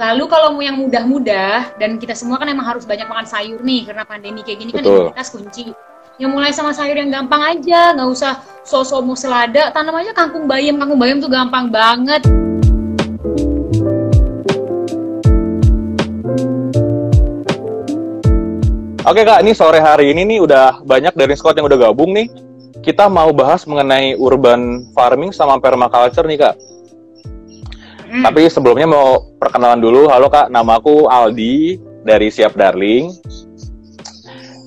Lalu kalau mau yang mudah-mudah dan kita semua kan emang harus banyak makan sayur nih karena pandemi kayak gini kan Betul. imunitas kunci. Yang mulai sama sayur yang gampang aja, nggak usah sosok mau selada, tanam aja kangkung bayam. Kangkung bayam tuh gampang banget. Oke kak, ini sore hari ini nih udah banyak dari squad yang udah gabung nih. Kita mau bahas mengenai urban farming sama permaculture nih kak. Tapi sebelumnya mau perkenalan dulu. Halo kak, nama aku Aldi dari Siap Darling.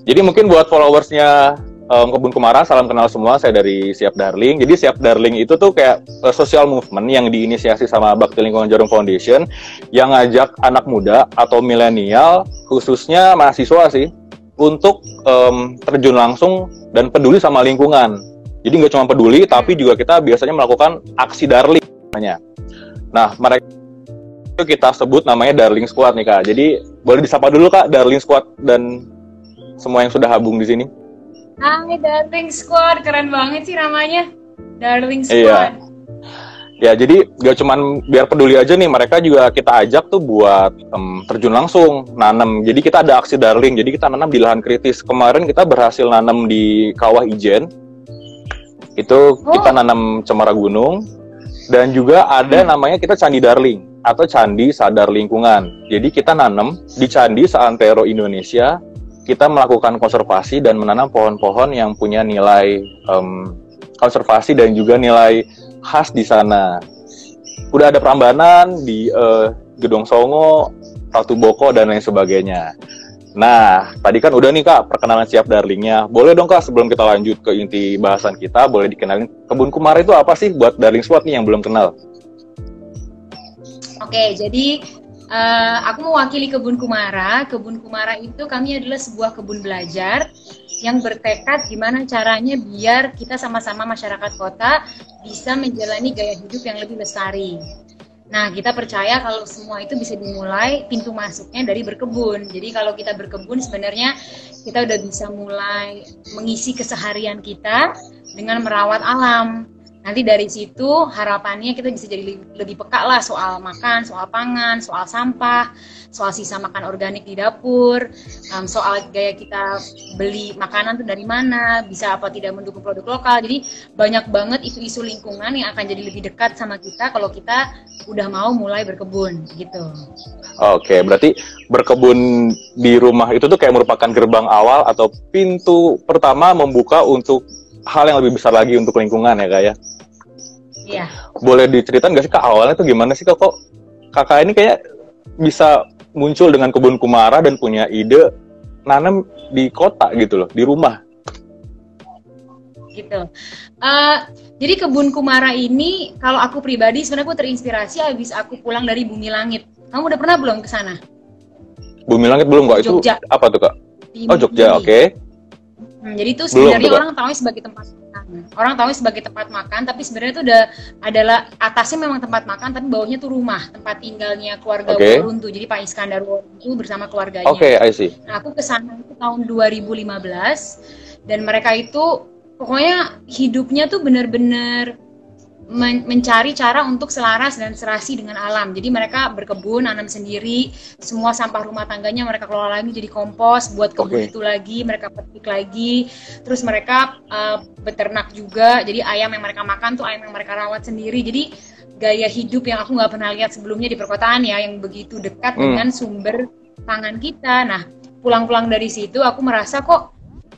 Jadi mungkin buat followersnya um, Kebun Kumara, salam kenal semua. Saya dari Siap Darling. Jadi Siap Darling itu tuh kayak uh, social movement yang diinisiasi sama Bakti Lingkungan Jarum Foundation yang ngajak anak muda atau milenial, khususnya mahasiswa sih, untuk em, terjun langsung dan peduli sama lingkungan. Jadi nggak cuma peduli, tapi juga kita biasanya melakukan aksi darling namanya. Nah, mereka itu kita sebut namanya Darling Squad nih kak. Jadi boleh disapa dulu kak Darling Squad dan semua yang sudah habung di sini. Hai Darling Squad, keren banget sih namanya. Darling Squad. Iya. Ya, jadi gak cuman biar peduli aja nih, mereka juga kita ajak tuh buat em, terjun langsung nanam. Jadi kita ada aksi darling, jadi kita nanam di lahan kritis. Kemarin kita berhasil nanam di Kawah Ijen. Itu kita nanam cemara gunung. Dan juga ada namanya kita Candi Darling atau Candi Sadar Lingkungan. Jadi kita nanam di Candi Seantero Indonesia. Kita melakukan konservasi dan menanam pohon-pohon yang punya nilai em, konservasi dan juga nilai khas di sana. Udah ada Prambanan di eh, Gedong Songo, Ratu Boko dan lain sebagainya. Nah, tadi kan udah nih Kak perkenalan siap darlingnya. Boleh dong Kak sebelum kita lanjut ke inti bahasan kita, boleh dikenalin kebun kumara itu apa sih buat darling spot nih yang belum kenal? Oke, jadi eh, aku mewakili Kebun Kumara. Kebun Kumara itu kami adalah sebuah kebun belajar yang bertekad gimana caranya biar kita sama-sama masyarakat kota bisa menjalani gaya hidup yang lebih lestari. Nah, kita percaya kalau semua itu bisa dimulai pintu masuknya dari berkebun. Jadi kalau kita berkebun sebenarnya kita udah bisa mulai mengisi keseharian kita dengan merawat alam. Nanti dari situ harapannya kita bisa jadi lebih peka lah soal makan, soal pangan, soal sampah, soal sisa makan organik di dapur, um, soal gaya kita beli makanan tuh dari mana, bisa apa tidak mendukung produk lokal. Jadi banyak banget isu-isu lingkungan yang akan jadi lebih dekat sama kita kalau kita udah mau mulai berkebun gitu. Oke, berarti berkebun di rumah itu tuh kayak merupakan gerbang awal atau pintu pertama membuka untuk hal yang lebih besar lagi untuk lingkungan ya Kak ya? Iya. boleh diceritain nggak sih kak awalnya tuh gimana sih kak kok kakak ini kayak bisa muncul dengan kebun kumara dan punya ide nanam di kota gitu loh di rumah gitu. Eh, jadi kebun Kumara ini kalau aku pribadi sebenarnya aku terinspirasi habis aku pulang dari Bumi Langit. Kamu udah pernah belum ke sana? bumi langit belum kak itu Jogja. apa tuh kak Di oh Jogja oke Hmm, jadi itu Belum sebenarnya Kak. orang tahu sebagai tempat. Orang tahu sebagai tempat makan, tapi sebenarnya itu udah adalah atasnya memang tempat makan, tapi bawahnya tuh rumah, tempat tinggalnya keluarga Oke. Woruntu. Jadi Pak Iskandar Woruntu bersama keluarganya. oke I see Nah, aku ke sana itu tahun 2015 dan mereka itu pokoknya hidupnya tuh bener-bener men- mencari cara untuk selaras dan serasi dengan alam. Jadi mereka berkebun, nanam sendiri, semua sampah rumah tangganya mereka kelola lagi jadi kompos buat kebun Oke. itu lagi, mereka petik lagi. Terus mereka uh, beternak juga. Jadi ayam yang mereka makan tuh ayam yang mereka rawat sendiri. Jadi gaya hidup yang aku nggak pernah lihat sebelumnya di perkotaan ya, yang begitu dekat Hmm. dengan sumber pangan kita. Nah, pulang-pulang dari situ aku merasa kok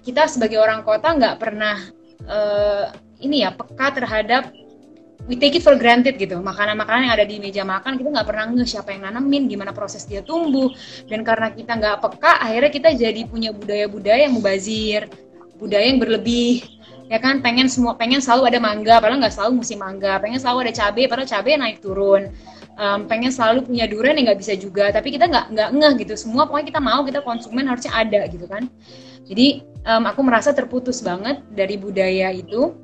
kita sebagai orang kota nggak pernah eh, ini ya peka terhadap we take it for granted gitu. Makanan-makanan yang ada di meja makan kita nggak pernah nge siapa yang nanemin gimana proses dia tumbuh. Dan karena kita nggak peka akhirnya kita jadi punya budaya-budaya yang mubazir budaya yang berlebih ya kan? Pengen semua pengen selalu ada mangga padahal nggak selalu musim mangga. Pengen selalu ada cabai padahal cabai naik turun. Em, pengen selalu punya durian yang nggak bisa juga tapi kita nggak nggak ngeh gitu. Semua pokoknya kita mau kita konsumen harusnya ada gitu kan. Jadi em, aku merasa terputus banget dari budaya itu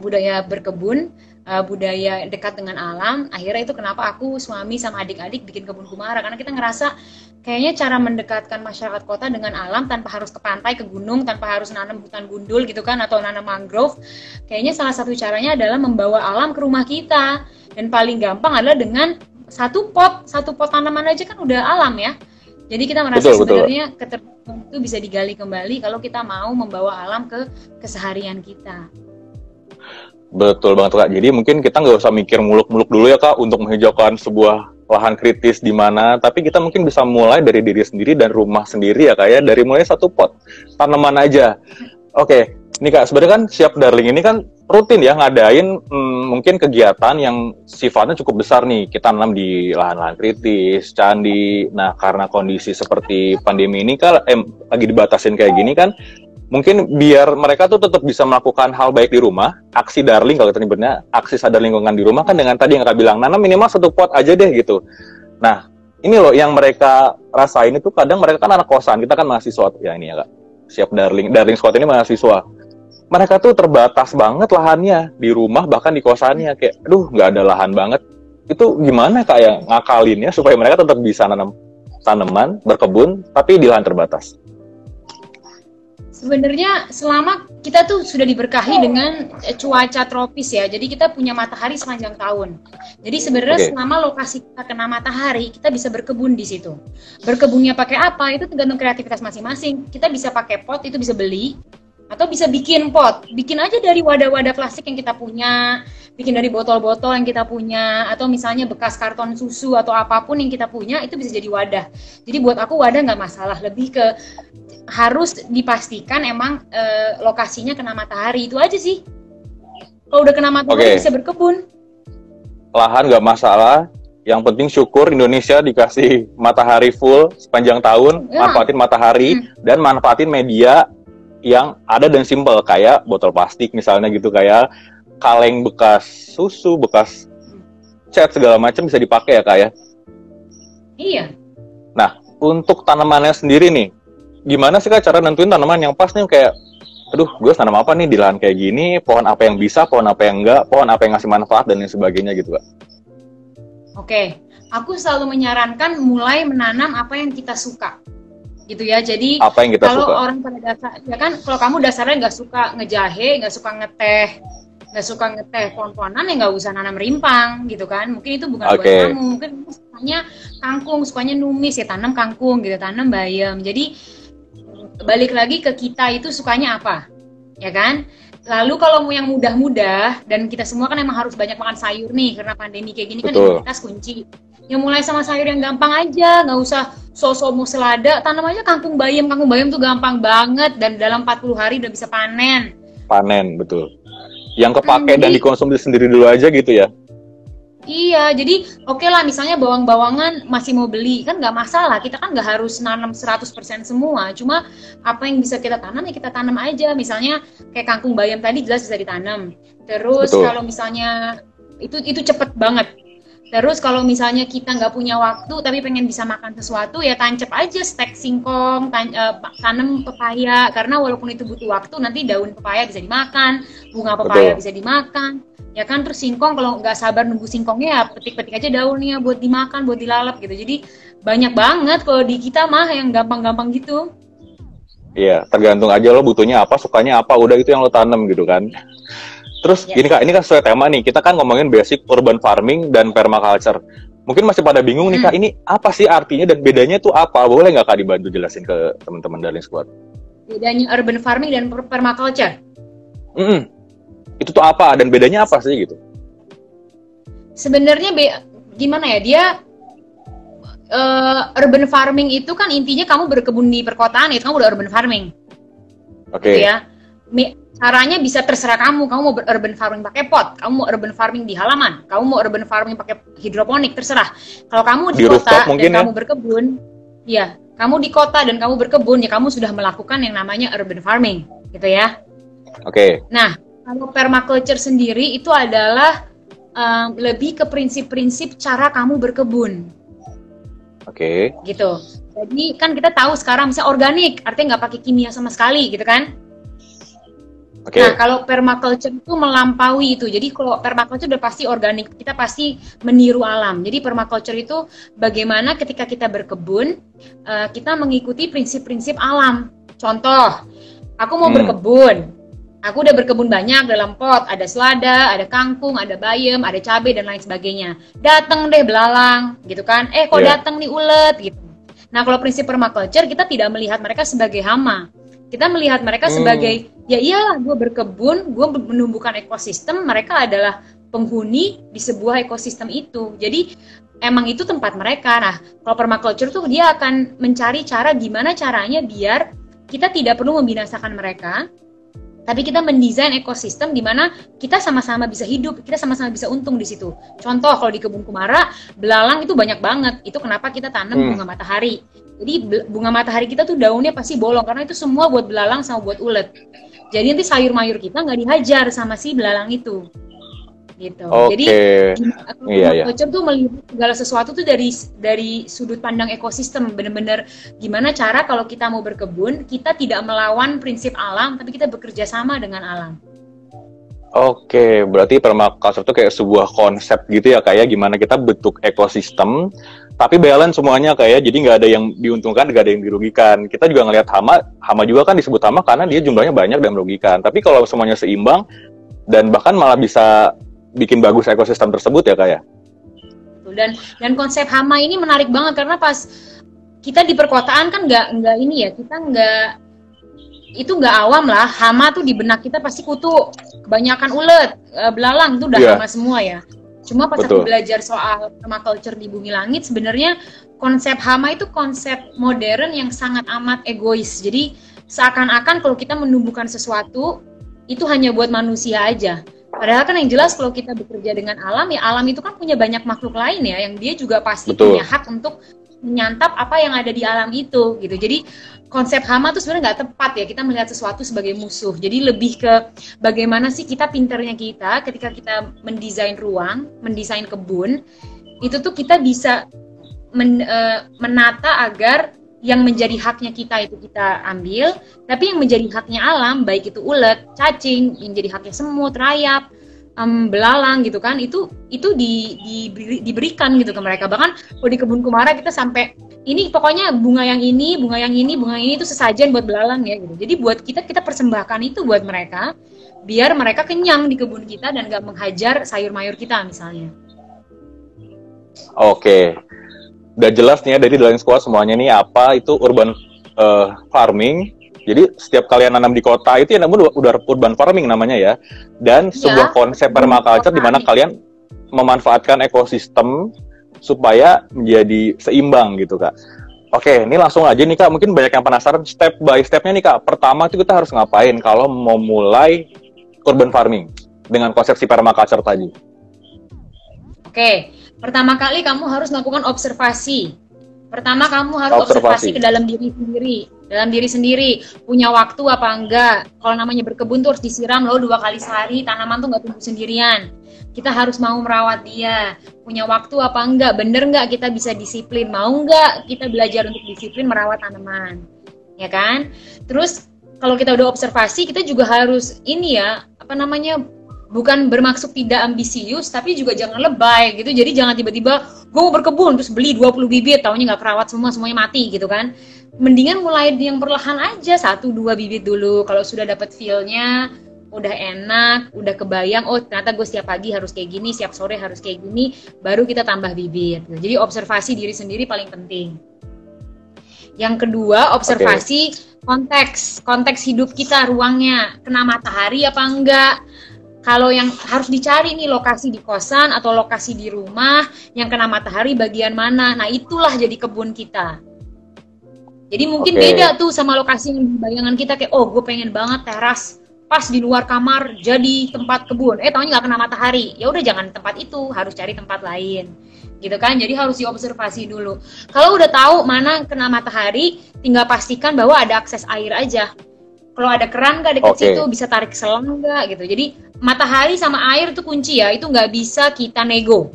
budaya berkebun eh, budaya dekat dengan alam akhirnya itu kenapa aku suami sama adik-adik bikin kebun kumara. Karena kita ngerasa kayaknya cara mendekatkan masyarakat kota dengan alam tanpa harus ke pantai ke gunung tanpa harus nanam hutan gundul gitu kan atau nanam mangrove kayaknya salah satu caranya adalah membawa alam ke rumah kita. Dan paling gampang adalah dengan satu pot satu pot tanaman aja kan udah alam ya. Jadi kita merasa betul, sebenarnya keterbukaan itu bisa digali kembali kalau kita mau membawa alam ke keseharian kita betul banget kak jadi mungkin kita nggak usah mikir muluk-muluk dulu ya kak untuk menghijaukan sebuah lahan kritis di mana tapi kita mungkin bisa mulai dari diri sendiri dan rumah sendiri ya kak ya dari mulai satu pot tanaman aja oke okay. Nih kak, sebenarnya kan siap darling ini kan rutin ya ngadain hmm, mungkin kegiatan yang sifatnya cukup besar nih. Kita nanam di lahan-lahan kritis, candi. Nah karena kondisi seperti pandemi ini kan eh, lagi dibatasin kayak gini kan, mungkin biar mereka tuh tetap bisa melakukan hal baik di rumah. Aksi darling kalau nyebutnya aksi sadar lingkungan di rumah kan dengan tadi yang kak bilang nanam minimal satu pot aja deh gitu. Nah ini loh yang mereka rasain itu kadang mereka kan anak kosan, kita kan mahasiswa ya ini ya kak. Siap darling, darling squad ini mahasiswa mereka tuh terbatas banget lahannya di rumah bahkan di kosannya kayak aduh nggak ada lahan banget itu gimana kak ya ngakalinnya supaya mereka tetap bisa nanam tanaman berkebun tapi di lahan terbatas sebenarnya selama kita tuh sudah diberkahi dengan eh, cuaca tropis ya. Jadi kita punya matahari sepanjang tahun. Jadi sebenarnya okay. selama lokasi kita kena matahari kita bisa berkebun di situ. Berkebunnya pakai apa? Itu tergantung kreativitas masing-masing. Kita bisa pakai pot itu bisa beli. Atau bisa bikin pot. Bikin aja dari wadah-wadah plastik yang kita punya bikin dari botol-botol yang kita punya atau misalnya bekas karton susu atau apa pun yang kita punya itu bisa jadi wadah jadi buat aku wadah nggak masalah lebih ke harus dipastikan emang e, lokasinya kena matahari itu aja sih kalau udah kena matahari okay. bisa berkebun lahan nggak masalah yang penting syukur Indonesia dikasih matahari full sepanjang tahun, ya. manfaatin matahari hmm. dan manfaatin media yang ada dan simpel kayak botol plastik misalnya gitu kayak kaleng bekas susu, bekas cat segala macam bisa dipakai ya kak ya. Iya. Nah untuk tanamannya sendiri nih, gimana sih kak cara nentuin tanaman yang pas nih kayak, aduh gue tanam apa nih di lahan kayak gini, pohon apa yang bisa, pohon apa yang enggak, pohon apa yang ngasih manfaat dan lain sebagainya gitu kak. Oke, aku selalu menyarankan mulai menanam apa yang kita suka gitu ya jadi apa yang kita kalau suka? orang pada dasar ya kan kalau kamu dasarnya nggak suka ngejahe nggak suka ngeteh nggak suka ngeteh pohon-pohonan ya nggak usah nanam rimpang gitu kan mungkin itu bukan okay. buat kamu mungkin sukanya kangkung sukanya numis ya tanam kangkung gitu tanam bayam jadi balik lagi ke kita itu sukanya apa ya kan Lalu kalau mau yang mudah-mudah dan kita semua kan emang harus banyak makan sayur nih karena pandemi kayak gini kan Betul. kan imunitas kunci. Yang mulai sama sayur yang gampang aja, nggak usah sosok mau selada, tanam aja kangkung bayam. Kangkung bayam tuh gampang banget dan dalam 40 hari udah bisa panen. Panen, betul. Yang kepake hmm, dan dikonsumsi sendiri dulu aja gitu ya. Iya, jadi oke okay lah misalnya bawang-bawangan masih mau beli, kan nggak masalah. Kita kan nggak harus nanam 100% semua. Cuma apa yang bisa kita tanam ya kita tanam aja. Misalnya kayak kangkung bayam tadi jelas bisa ditanam. Terus Betul. kalau misalnya itu itu cepet banget. Terus kalau misalnya kita nggak punya waktu tapi pengen bisa makan sesuatu ya tancap aja stek singkong, tan uh, tanam pepaya. Karena walaupun itu butuh waktu nanti daun pepaya bisa dimakan, bunga pepaya Betul. bisa dimakan ya kan? Terus singkong kalau nggak sabar nunggu singkongnya ya petik-petik aja daunnya buat dimakan buat dilalap gitu. Jadi banyak banget kalau di kita mah yang gampang-gampang gitu. Iya tergantung aja lo butuhnya apa sukanya apa udah itu yang lo tanam gitu kan terus ya. ini kak ini kan sesuai tema nih kita kan ngomongin basic urban farming dan permaculture mungkin masih pada bingung nih kak hmm. ini apa sih artinya dan bedanya tuh apa boleh nggak kak dibantu jelasin ke teman-teman dari squad bedanya urban farming dan permaculture mm -mm itu tuh apa dan bedanya apa sih gitu? Sebenarnya be gimana ya dia uh, urban farming itu kan intinya kamu berkebun di perkotaan itu kamu udah urban farming. Oke. Okay. Gitu ya. Caranya bisa terserah kamu. Kamu mau urban farming pakai pot, kamu mau urban farming di halaman, kamu mau urban farming pakai hidroponik terserah. Kalau kamu di, di kota dan ya? kamu berkebun, ya kamu di kota dan kamu berkebun ya kamu sudah melakukan yang namanya urban farming, gitu ya. Oke. Okay. Nah, kalau permaculture sendiri itu adalah um, lebih ke prinsip-prinsip cara kamu berkebun. Oke. Okay. Gitu. Jadi kan kita tahu sekarang misalnya organik, artinya nggak pakai kimia sama sekali, gitu kan? Okay. Nah, kalau permaculture itu melampaui itu. Jadi kalau permaculture udah pasti organik, kita pasti meniru alam. Jadi permaculture itu bagaimana ketika kita berkebun, uh, kita mengikuti prinsip-prinsip alam. Contoh, aku mau hmm. berkebun, Aku udah berkebun banyak dalam pot, ada selada, ada kangkung, ada bayam, ada cabai dan lain sebagainya. Dateng deh belalang, gitu kan? Eh, kok yeah. dateng nih ulet, gitu. Nah, kalau prinsip permaculture kita tidak melihat mereka sebagai hama. Kita melihat mereka hmm. sebagai ya iyalah gue berkebun, gue menumbuhkan ekosistem, mereka adalah penghuni di sebuah ekosistem itu. Jadi emang itu tempat mereka. Nah, kalau permaculture tuh dia akan mencari cara gimana caranya biar kita tidak perlu membinasakan mereka, tapi kita mendesain ekosistem di mana kita sama-sama bisa hidup, kita sama-sama bisa untung di situ. Contoh kalau di kebun kumara, belalang itu banyak banget. Itu kenapa kita tanam hmm. bunga matahari. Jadi bunga matahari kita tuh daunnya pasti bolong karena itu semua buat belalang sama buat ulet. Jadi nanti sayur mayur kita nggak dihajar sama si belalang itu gitu. Okay. Jadi iya, iya. tuh melihat segala sesuatu tuh dari dari sudut pandang ekosistem bener-bener gimana cara kalau kita mau berkebun kita tidak melawan prinsip alam tapi kita bekerja sama dengan alam. Oke, berarti permaculture itu kayak sebuah konsep gitu ya kayak ya? gimana kita bentuk ekosistem tapi balance semuanya kayak ya? jadi nggak ada yang diuntungkan nggak ada yang dirugikan kita juga ngelihat hama hama juga kan disebut hama karena dia jumlahnya banyak dan merugikan tapi kalau semuanya seimbang dan bahkan malah bisa bikin bagus ekosistem tersebut ya kak ya dan dan konsep hama ini menarik banget karena pas kita di perkotaan kan nggak nggak ini ya kita nggak itu nggak awam lah hama tuh di benak kita pasti kutu kebanyakan ulet eh, belalang tuh udah yeah. hama semua ya cuma pas Betul. aku belajar soal permaculture di bumi langit sebenarnya konsep hama itu konsep modern yang sangat amat egois jadi seakan-akan kalau kita menumbuhkan sesuatu itu hanya buat manusia aja Padahal kan yang jelas kalau kita bekerja dengan alam ya alam itu kan punya banyak makhluk lain ya yang dia juga pasti Betul. punya hak untuk menyantap apa yang ada di alam itu gitu. Jadi konsep hama tuh sebenarnya nggak tepat ya kita melihat sesuatu sebagai musuh. Jadi lebih ke bagaimana sih kita pinternya kita ketika kita mendesain ruang, mendesain kebun itu tuh kita bisa men, uh, menata agar yang menjadi haknya kita itu kita ambil, tapi yang menjadi haknya alam, baik itu ulet, cacing, yang jadi haknya semut, rayap, um, belalang gitu kan, itu itu di, di, diberikan gitu ke mereka. Bahkan kalau di kebun kumara kita sampai ini pokoknya bunga yang ini, bunga yang ini, bunga yang ini itu sesajen buat belalang ya gitu. Jadi buat kita kita persembahkan itu buat mereka, biar mereka kenyang di kebun kita dan gak menghajar sayur mayur kita misalnya. Oke, udah jelas nih ya dari Dalang Squad semuanya nih apa itu urban uh, farming. Jadi setiap kalian nanam di kota itu ya namun udah urban farming namanya ya. Dan ya, sebuah konsep permaculture di mana kalian memanfaatkan ekosistem supaya menjadi seimbang gitu kak. Oke, ini langsung aja nih kak. Mungkin banyak yang penasaran step by stepnya nih kak. Pertama itu kita harus ngapain kalau mau mulai urban farming dengan konsep si permaculture tadi? Oke, Pertama kali kamu harus melakukan observasi. Pertama kamu harus observasi, observasi ke dalam diri sendiri, dalam diri sendiri punya waktu apa enggak. Kalau namanya berkebun tuh harus disiram loh dua kali sehari, tanaman tuh nggak tumbuh sendirian. Kita harus mau merawat dia, punya waktu apa enggak, bener nggak kita bisa disiplin, mau nggak kita belajar untuk disiplin merawat tanaman, ya kan? Terus kalau kita udah observasi, kita juga harus ini ya, apa namanya bukan bermaksud tidak ambisius tapi juga jangan lebay gitu. Jadi jangan tiba-tiba gue mau berkebun terus beli 20 bibit tahunya nggak kerawat semua semuanya mati gitu kan. Mendingan mulai yang perlahan aja satu dua bibit dulu. Kalau sudah dapat feelnya udah enak udah kebayang oh ternyata gue setiap pagi harus kayak gini setiap sore harus kayak gini baru kita tambah bibit jadi observasi diri sendiri paling penting. Yang kedua observasi okay. konteks konteks hidup kita ruangnya. Kena matahari apa enggak kalau yang harus dicari nih lokasi di kosan atau lokasi di rumah yang kena matahari bagian mana. Nah, itulah jadi kebun kita. Jadi mungkin okay. beda tuh sama lokasi yang bayangan kita kayak oh gue pengen banget teras pas di luar kamar jadi tempat kebun. Eh tahunya nggak kena matahari. Ya udah jangan tempat itu, harus cari tempat lain. Gitu kan? Jadi harus diobservasi dulu. Kalau udah tahu mana kena matahari, tinggal pastikan bahwa ada akses air aja kalau ada keran nggak deket okay. situ bisa tarik selang nggak gitu jadi matahari sama air itu kunci ya itu nggak bisa kita nego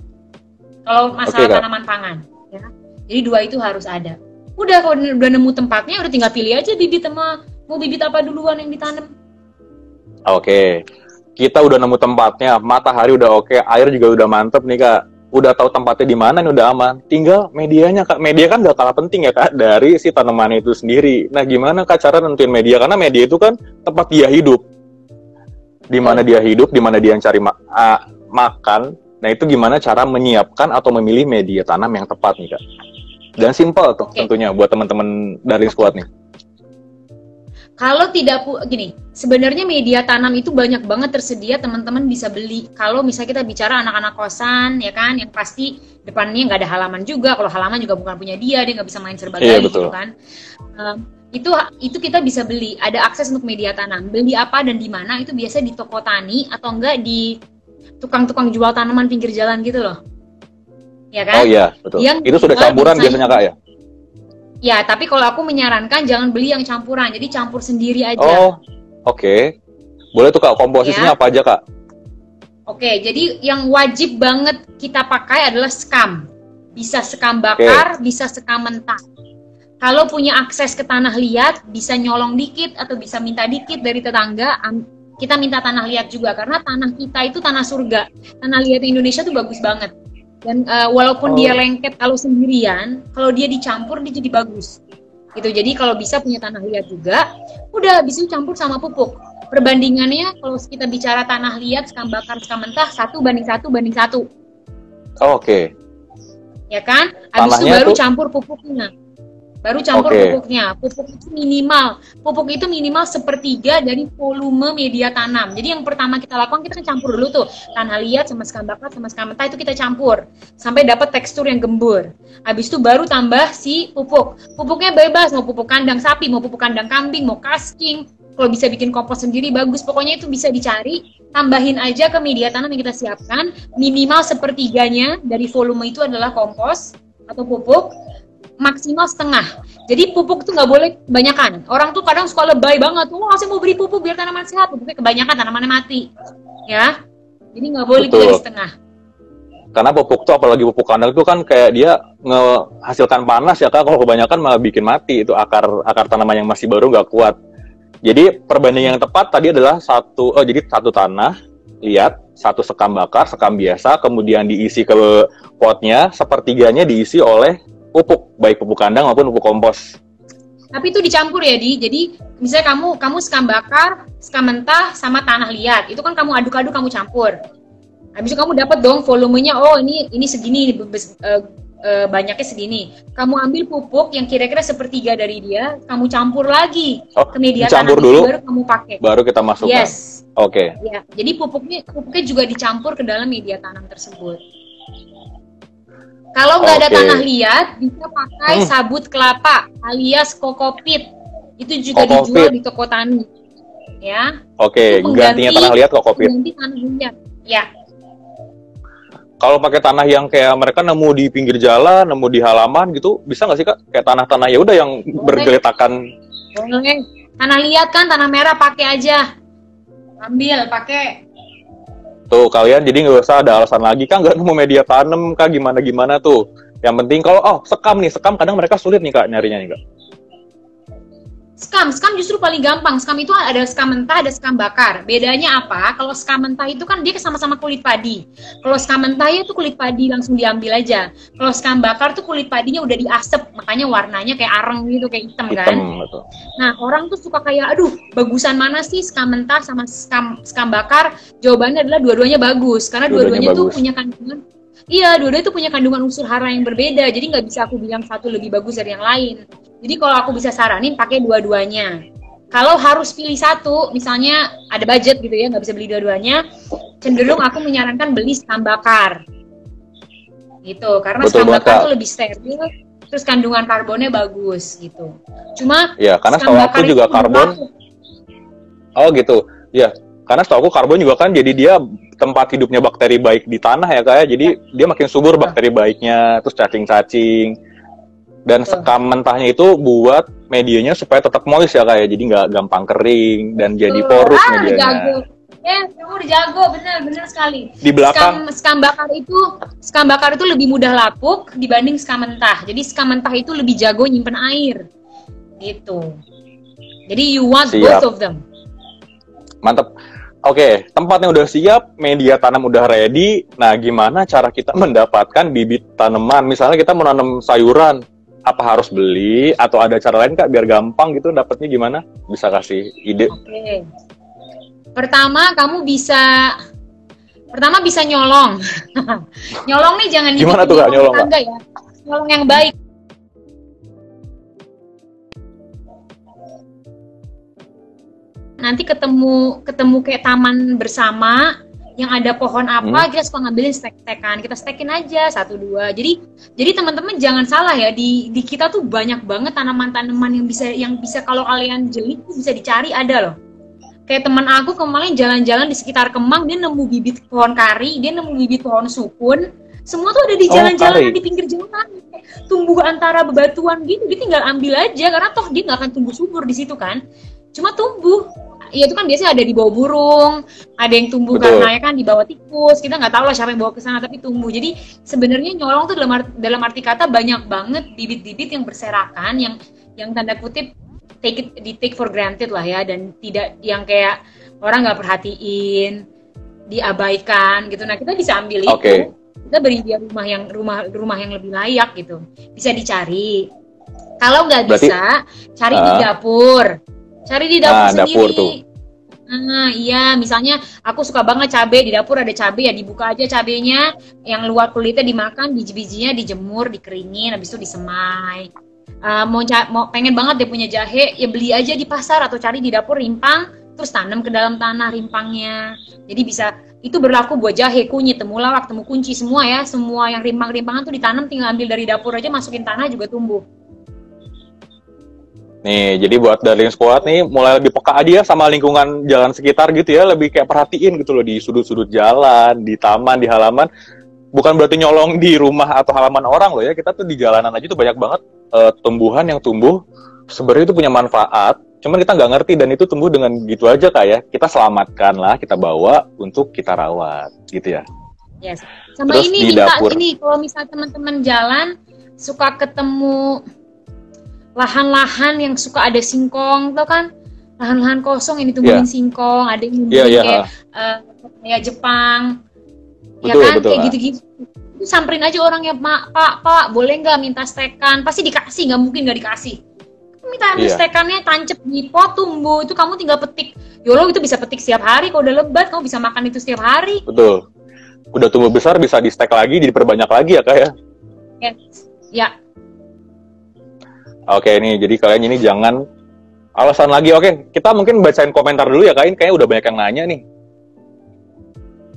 kalau masalah okay, tanaman pangan ya jadi dua itu harus ada udah kalau udah nemu tempatnya udah tinggal pilih aja bibit sama mau bibit apa duluan yang ditanam oke okay. kita udah nemu tempatnya matahari udah oke okay, air juga udah mantep nih kak udah tahu tempatnya di mana nih udah aman. Tinggal medianya kak, media kan gak kalah penting ya kak dari si tanaman itu sendiri. Nah gimana kak cara nentuin media? Karena media itu kan tempat dia hidup. Di mana dia hidup, di mana dia cari ma uh, makan. Nah itu gimana cara menyiapkan atau memilih media tanam yang tepat nih kak? Dan simple tuh okay. tentunya buat teman-teman dari squad nih. Kalau tidak gini, sebenarnya media tanam itu banyak banget tersedia teman-teman bisa beli. Kalau misalnya kita bicara anak-anak kosan, ya kan, yang pasti depannya nggak ada halaman juga. Kalau halaman juga bukan punya dia, dia nggak bisa main serba iya, gitu kan. Um, itu itu kita bisa beli. Ada akses untuk media tanam. Beli apa dan di mana itu biasa di toko tani atau enggak di tukang-tukang jual tanaman pinggir jalan gitu loh. Ya kan? Oh iya, betul. Yang itu sudah campuran biasanya Kak ya? Ya, tapi kalau aku menyarankan jangan beli yang campuran, jadi campur sendiri aja. Oh, oke. Okay. Boleh tuh kak, komposisinya ya. apa aja kak? Oke, okay, jadi yang wajib banget kita pakai adalah sekam. Bisa sekam bakar, okay. bisa sekam mentah. Kalau punya akses ke tanah liat, bisa nyolong dikit atau bisa minta dikit dari tetangga. Kita minta tanah liat juga karena tanah kita itu tanah surga. Tanah liat Indonesia tuh bagus banget dan uh, walaupun oh. dia lengket kalau sendirian kalau dia dicampur dia jadi bagus gitu jadi kalau bisa punya tanah liat juga udah bisa campur sama pupuk perbandingannya kalau kita bicara tanah liat sekam bakar sekam mentah satu banding satu banding satu oh, oke okay. ya kan habis itu baru tuh... campur pupuknya baru campur okay. pupuknya. Pupuk itu minimal, pupuk itu minimal sepertiga dari volume media tanam. Jadi yang pertama kita lakukan kita kan campur dulu tuh tanah liat sama sekam bakar sama sekam mentah itu kita campur sampai dapat tekstur yang gembur. Habis itu baru tambah si pupuk. Pupuknya bebas mau pupuk kandang sapi, mau pupuk kandang kambing, mau casking. Kalau bisa bikin kompos sendiri bagus. Pokoknya itu bisa dicari. Tambahin aja ke media tanam yang kita siapkan. Minimal sepertiganya dari volume itu adalah kompos atau pupuk maksimal setengah. Jadi pupuk tuh nggak boleh kebanyakan. Orang tuh kadang suka lebay banget. Wah, saya mau beri pupuk biar tanaman sehat. Pupuknya kebanyakan tanamannya mati. Ya. Jadi nggak boleh Betul. setengah. Karena pupuk tuh apalagi pupuk kandang itu kan kayak dia menghasilkan panas ya kak. Kalau kebanyakan malah bikin mati itu akar akar tanaman yang masih baru nggak kuat. Jadi perbandingan yang tepat tadi adalah satu oh jadi satu tanah lihat satu sekam bakar, sekam biasa, kemudian diisi ke potnya, sepertiganya diisi oleh pupuk baik pupuk kandang maupun pupuk kompos. Tapi itu dicampur ya di. Jadi misalnya kamu kamu sekam bakar sekam mentah sama tanah liat. Itu kan kamu aduk-aduk kamu campur. Habis itu kamu dapat dong volumenya oh ini ini segini uh, uh, banyaknya segini. Kamu ambil pupuk yang kira-kira sepertiga dari dia kamu campur lagi oh, ke media tanah dulu? baru kamu pakai. Baru kita masukkan? Yes. Oke. Okay. ya jadi pupuknya pupuknya juga dicampur ke dalam media tanam tersebut kalau nggak okay. ada tanah liat, bisa pakai hmm. sabut kelapa alias kokopit. Itu juga kokopit. dijual di toko tani. Ya. Oke, okay. gantinya tanah liat kokopit. Ganti tanah liat. Ya. Kalau pakai tanah yang kayak mereka nemu di pinggir jalan, nemu di halaman gitu, bisa nggak sih kak? Kayak tanah-tanah ya udah yang Boleh. bergeletakan. Boleh. Tanah liat kan, tanah merah pakai aja. Ambil, pakai Tuh kalian jadi nggak usah ada alasan lagi kan nggak nemu media tanam kak gimana gimana tuh. Yang penting kalau oh sekam nih sekam kadang mereka sulit nih kak nyarinya nih kak. Scam, scam justru paling gampang. Scam itu ada scam mentah, ada scam bakar. Bedanya apa? Kalau scam mentah itu kan dia sama-sama kulit padi. Kalau scam mentah itu kulit padi langsung diambil aja. Kalau scam bakar tuh kulit padinya udah diasep, makanya warnanya kayak areng gitu, kayak hitam, kan. hitam kan. Betul. Nah, orang tuh suka kayak, aduh, bagusan mana sih scam mentah sama scam scam bakar? Jawabannya adalah dua-duanya bagus, karena dua-duanya tuh punya kandungan Iya, dua-duanya itu punya kandungan unsur hara yang berbeda. Jadi nggak bisa aku bilang satu lebih bagus dari yang lain. Jadi kalau aku bisa saranin pakai dua-duanya. Kalau harus pilih satu, misalnya ada budget gitu ya, nggak bisa beli dua-duanya, cenderung aku menyarankan beli sekam bakar. Gitu, karena Betul sekam bakar itu lebih steril, terus kandungan karbonnya bagus gitu. Cuma ya karena setahu aku juga karbon. Oh gitu, ya karena setahu aku karbon juga kan jadi dia tempat hidupnya bakteri baik di tanah ya kayak ya. jadi dia makin subur bakteri baiknya terus cacing-cacing dan sekam mentahnya itu buat medianya supaya tetap moist ya kayak ya. jadi nggak gampang kering dan jadi porus ah, medianya jago. Ya, kamu udah jago, benar, benar sekali. Di belakang. Skam, skam bakar itu, skam bakar itu lebih mudah lapuk dibanding skam mentah. Jadi skam mentah itu lebih jago nyimpen air, gitu. Jadi you want Siap. both of them. Mantap. Oke, tempatnya udah siap, media tanam udah ready. Nah, gimana cara kita mendapatkan bibit tanaman? Misalnya kita mau nanam sayuran, apa harus beli atau ada cara lain kak biar gampang gitu dapatnya gimana? Bisa kasih ide? Oke. Pertama, kamu bisa pertama bisa nyolong. nyolong nih jangan Gimana tuh, Kak, nyolong, tangga ya. Nyolong yang baik. Nanti ketemu ketemu kayak taman bersama yang ada pohon apa hmm. kita suka ngambilin stek-stekan. Kita stekin aja satu dua. Jadi jadi teman-teman jangan salah ya di di kita tuh banyak banget tanaman-tanaman yang bisa yang bisa kalau kalian jeli tuh bisa dicari ada loh. Kayak teman aku kemarin jalan-jalan di sekitar Kemang dia nemu bibit pohon kari dia nemu bibit pohon sukun. Semua tuh ada di oh, jalan-jalan oh, di pinggir jalan. Tumbuh antara bebatuan gitu dia tinggal ambil aja. Karena toh dia nggak akan tumbuh subur di situ kan. Cuma tumbuh Iya itu kan biasanya ada di bawah burung, ada yang tumbuh Betul. karena ya kan di bawah tikus. Kita nggak tahu lah siapa yang bawa ke sana tapi tumbuh. Jadi sebenarnya nyolong tuh dalam arti, dalam arti kata banyak banget bibit-bibit yang berserakan yang yang tanda kutip take it di take for granted lah ya dan tidak yang kayak orang nggak perhatiin, diabaikan gitu. Nah kita bisa ambil okay. itu, kita beri dia rumah yang rumah rumah yang lebih layak gitu. Bisa dicari. Kalau nggak bisa, cari uh, di dapur Cari di dapur nah, sendiri. Dapur tuh. Nah, iya, misalnya aku suka banget cabai di dapur ada cabai ya dibuka aja cabainya, yang luar kulitnya dimakan, biji-bijinya dijemur, dikeringin, habis itu disemai. Uh, mau mau pengen banget dia punya jahe, ya beli aja di pasar atau cari di dapur rimpang, terus tanam ke dalam tanah rimpangnya. Jadi bisa itu berlaku buat jahe, kunyit, temulawak, temu kunci semua ya, semua yang rimpang-rimpangan tuh ditanam tinggal ambil dari dapur aja masukin tanah juga tumbuh. Nih, jadi buat Darling Squad nih mulai lebih peka aja ya sama lingkungan jalan sekitar gitu ya, lebih kayak perhatiin gitu loh di sudut-sudut jalan, di taman, di halaman. Bukan berarti nyolong di rumah atau halaman orang loh ya, kita tuh di jalanan aja tuh banyak banget uh, tumbuhan yang tumbuh sebenarnya itu punya manfaat, cuman kita nggak ngerti dan itu tumbuh dengan gitu aja kayak ya. kita selamatkan lah, kita bawa untuk kita rawat gitu ya. Yes. Sama Terus ini minta dapur. ini kalau misalnya teman-teman jalan suka ketemu lahan-lahan yang suka ada singkong, tau kan? Lahan-lahan kosong yang ditumbuhin yeah. singkong, ada yang yeah, yeah. kayak uh, kayak Jepang, ya betul, ya kan? Betul, kayak gitu-gitu. Samperin aja orang ya, Pak, Pak, Pak, boleh nggak minta stekan? Pasti dikasih, nggak mungkin nggak dikasih. Minta yeah. stekannya tancep di pot tumbuh, itu kamu tinggal petik. Yolo itu bisa petik setiap hari, kalau udah lebat kamu bisa makan itu setiap hari. Betul. Udah tumbuh besar bisa di stek lagi, diperbanyak lagi ya kak ya? Yes. Ya, Oke ini jadi kalian ini jangan alasan lagi. Oke, kita mungkin bacain komentar dulu ya kain. Kayaknya udah banyak yang nanya nih.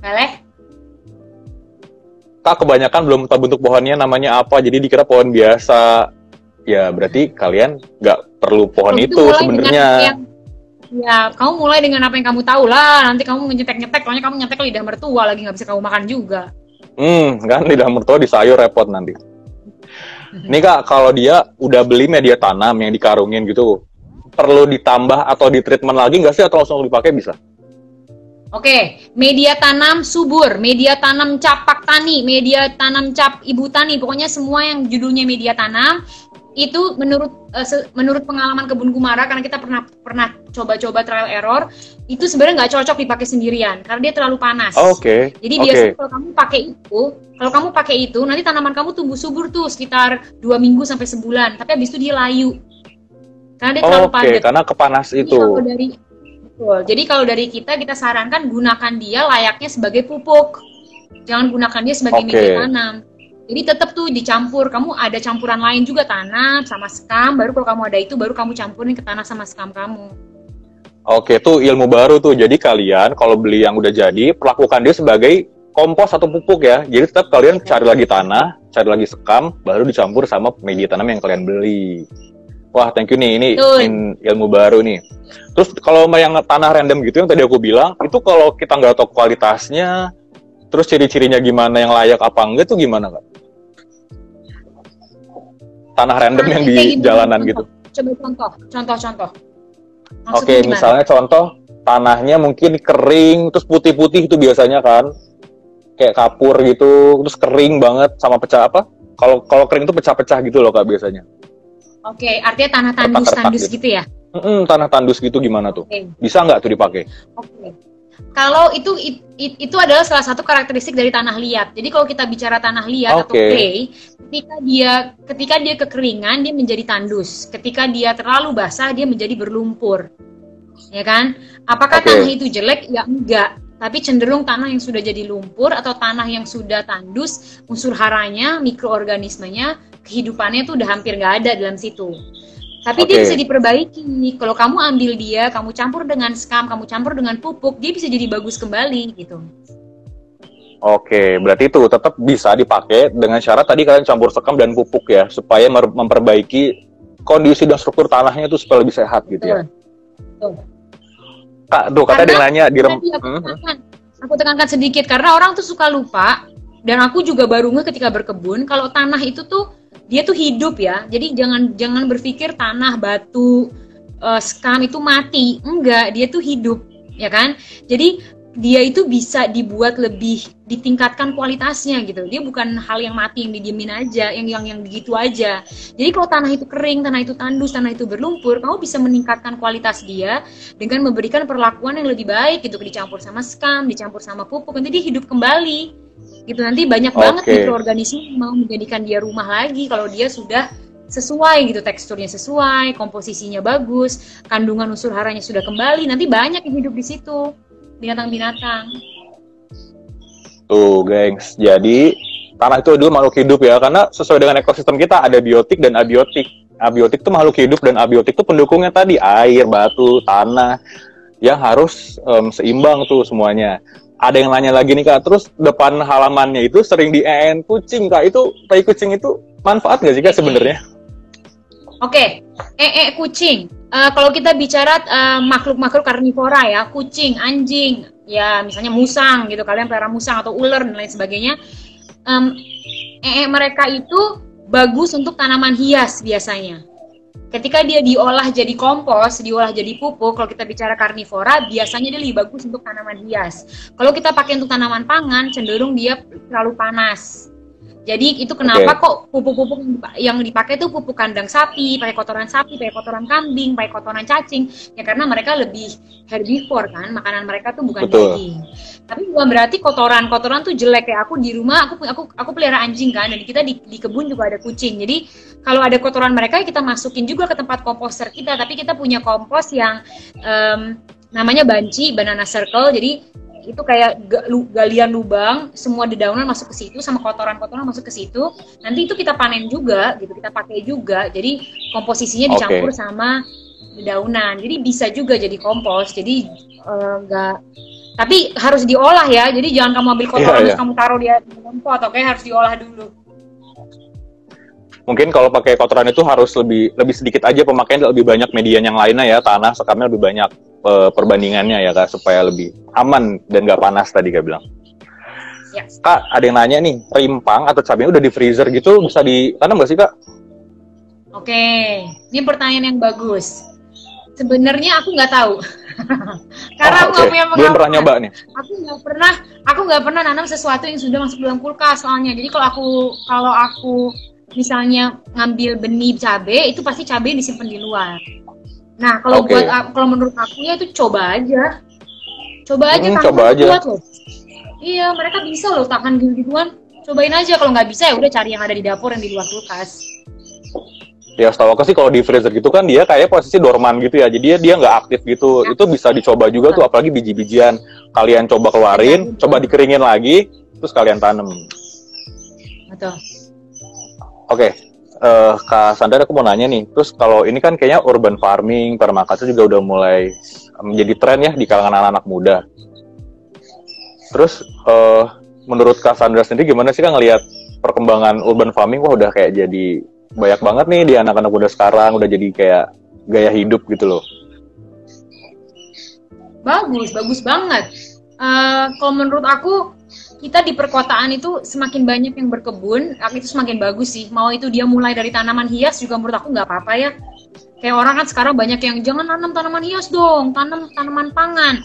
Boleh. Kak kebanyakan belum tahu bentuk pohonnya namanya apa. Jadi dikira pohon biasa. Ya berarti kalian nggak perlu pohon itu, itu sebenarnya. Ya, kamu mulai dengan apa yang kamu tahu lah. Nanti kamu nyetek-nyetek, soalnya kamu nyetek lidah mertua lagi nggak bisa kamu makan juga. Hmm, kan lidah mertua di sayur repot nanti. Ini kak, kalau dia udah beli media tanam yang dikarungin gitu, perlu ditambah atau ditreatment lagi nggak sih atau langsung dipakai bisa? Oke, media tanam subur, media tanam capak tani, media tanam cap ibu tani, pokoknya semua yang judulnya media tanam itu menurut uh, menurut pengalaman kebun Kumara karena kita pernah pernah coba-coba trial error itu sebenarnya nggak cocok dipakai sendirian karena dia terlalu panas. Oh, Oke. Okay. Jadi okay. biasanya kalau kamu pakai itu, kalau kamu pakai itu nanti tanaman kamu tumbuh subur tuh sekitar dua minggu sampai sebulan, tapi habis itu dia layu karena dia terlalu okay, padat. karena kepanas itu. Jadi dari betul. Jadi kalau dari kita kita sarankan gunakan dia layaknya sebagai pupuk. Jangan gunakan dia sebagai okay. media tanam. Jadi tetap tuh dicampur. Kamu ada campuran lain juga tanah sama sekam. Baru kalau kamu ada itu, baru kamu campurin ke tanah sama sekam kamu. Oke, tuh ilmu baru tuh. Jadi kalian kalau beli yang udah jadi, perlakukan dia sebagai kompos atau pupuk ya. Jadi tetap kalian cari lagi tanah, cari lagi sekam, baru dicampur sama media tanam yang kalian beli. Wah, thank you nih. Ini in, ilmu baru nih. Terus kalau yang tanah random gitu yang tadi aku bilang, itu kalau kita nggak tahu kualitasnya, terus ciri-cirinya gimana yang layak apa enggak tuh gimana kak? Tanah random nah, yang di jalanan contoh. gitu. Coba contoh, contoh-contoh. Oke, okay, misalnya contoh tanahnya mungkin kering terus putih-putih itu biasanya kan kayak kapur gitu terus kering banget sama pecah apa? Kalau kalau kering itu pecah-pecah gitu loh kak biasanya. Oke, okay, artinya tanah tandus-tandus gitu. gitu ya? Mm -mm, tanah tandus gitu gimana tuh? Okay. Bisa nggak tuh dipakai? Oke. Okay kalau itu it, it, itu adalah salah satu karakteristik dari tanah liat. Jadi kalau kita bicara tanah liat okay. atau clay, ketika dia ketika dia kekeringan dia menjadi tandus. Ketika dia terlalu basah dia menjadi berlumpur. ya kan? Apakah Oke. tanah itu jelek? Ya enggak. Tapi cenderung tanah yang sudah jadi lumpur atau tanah yang sudah tandus, unsur haranya, mikroorganismenya, kehidupannya tuh udah hampir nggak ada dalam situ. Tapi dia Oke. bisa diperbaiki. Kalau kamu ambil dia, kamu campur dengan scam, kamu campur dengan pupuk, dia bisa jadi bagus kembali gitu. Oke, berarti itu tetap bisa dipakai dengan syarat tadi kalian campur sekam dan pupuk ya, supaya memperbaiki kondisi dan struktur tanahnya itu supaya lebih sehat gitu ya. Betul. Kak, tuh katanya yang nanya di rem- aku, Hmm, tekankan, aku tekankan sedikit karena orang tuh suka lupa dan aku juga baru nge ketika berkebun kalau tanah itu tuh dia tuh hidup ya. Jadi jangan jangan berpikir tanah, batu, eh, skam itu mati. Enggak, dia tuh hidup, ya kan? Jadi dia itu bisa dibuat lebih ditingkatkan kualitasnya gitu. Dia bukan hal yang mati yang didiemin aja, yang yang yang begitu aja. Jadi kalau tanah itu kering, tanah itu tandus, tanah itu berlumpur, kamu bisa meningkatkan kualitas dia dengan memberikan perlakuan yang lebih baik gitu dicampur sama skam, dicampur sama pupuk, nanti dia hidup kembali. Gitu nanti banyak banget mikroorganisme yang mau menjadikan dia rumah lagi kalau dia sudah sesuai gitu teksturnya sesuai, komposisinya bagus, kandungan unsur haranya sudah kembali, nanti banyak yang hidup di situ binatang-binatang. Tuh, gengs. Jadi tanah itu dulu makhluk hidup ya, karena sesuai dengan ekosistem kita ada biotik dan abiotik. Abiotik itu makhluk hidup dan abiotik itu pendukungnya tadi air, batu, tanah yang harus em, seimbang tuh semuanya. Ada yang nanya lagi nih kak, terus depan halamannya itu sering di EN kucing kak, itu tai kucing itu manfaat nggak sih kak sebenarnya? Oke, ee kucing. Eh, kalau kita bicara eh, makhluk-makhluk karnivora ya, kucing, anjing, ya misalnya musang gitu, kalian pelihara musang atau ular dan lain sebagainya. Em, ee mereka itu bagus untuk tanaman hias biasanya. Ketika dia diolah jadi kompos, diolah jadi pupuk, kalau kita bicara karnivora, biasanya dia lebih bagus untuk tanaman hias. Kalau kita pakai untuk tanaman pangan, cenderung dia terlalu panas. Jadi itu kenapa kok pupuk-pupuk yang dipa- yang dipakai itu pupuk kandang sapi, pakai kotoran sapi, pakai kotoran kambing, pakai kotoran cacing. Ya karena mereka lebih herbivore kan, makanan mereka tuh bukan Betul. daging. Tapi bukan berarti kotoran-kotoran tuh jelek kayak aku di rumah aku aku aku pelihara anjing kan dan kita di, di kebun juga ada kucing. Jadi kalau ada kotoran mereka kita masukin juga ke tempat komposter kita, tapi kita punya kompos yang em, namanya banci, banana circle. Jadi itu kayak galian lubang, semua dedaunan masuk ke situ sama kotoran-kotoran masuk ke situ. Nanti itu kita panen juga gitu, kita pakai juga. Jadi komposisinya dicampur sama dedaunan. Jadi bisa juga jadi kompos. Jadi eh, nggak tapi harus diolah ya. Jadi jangan kamu ambil kotoran Iya, terus iya. kamu taruh di dalam pot, oke? Harus diolah dulu. Mungkin kalau pakai kotoran itu harus lebih lebih sedikit aja pemakaian lebih banyak median yang lainnya ya, tanah sekamnya lebih banyak eh, perbandingannya ya kak, supaya lebih aman dan nggak panas tadi kak bilang. Ya. Kak, ada yang nanya nih, rimpang atau cabenya udah di freezer gitu bisa ditanam nggak sih kak? Oke, ini pertanyaan yang bagus. Sebenarnya aku nggak tahu, karena Oh, aku oke. punya Belum pernah pengalaman. nyoba nih. Aku nggak pernah, aku nggak pernah nanam sesuatu yang sudah masuk dalam kulkas soalnya. Jadi kalau aku kalau aku misalnya ngambil benih cabe, itu pasti cabe disimpan di luar. Nah kalau Oke. buat kalau menurut aku ya itu coba aja, coba aja Hmm, coba aja. kuat loh. Iya mereka bisa loh tahan gitu-gituan. Cobain aja kalau nggak bisa ya udah cari yang ada di dapur yang di luar kulkas. Ya setahu aku sih kalau di freezer gitu kan dia kayak posisi dorman gitu ya, jadi dia nggak aktif gitu. Ya. Itu bisa dicoba juga tuh, apalagi biji-bijian. Kalian coba keluarin, Betul. coba dikeringin lagi, terus kalian tanam. Betul. Oke, eh Kak Sandra aku mau nanya nih. Terus kalau ini kan kayaknya urban farming, permakasar juga udah mulai menjadi tren ya di kalangan anak-anak muda. Terus eh menurut Kak Sandra sendiri gimana sih Kak ngelihat perkembangan urban farming? Wah udah kayak jadi banyak banget nih di anak-anak muda sekarang, udah jadi kayak gaya hidup gitu loh. Bagus, bagus banget. Eh, kalau menurut aku, kita di perkotaan itu semakin banyak yang berkebun, itu semakin bagus sih. Mau itu dia mulai dari tanaman hias juga menurut aku nggak apa-apa ya. Kayak orang kan sekarang banyak yang jangan tanam tanaman hias dong, tanam tanaman pangan.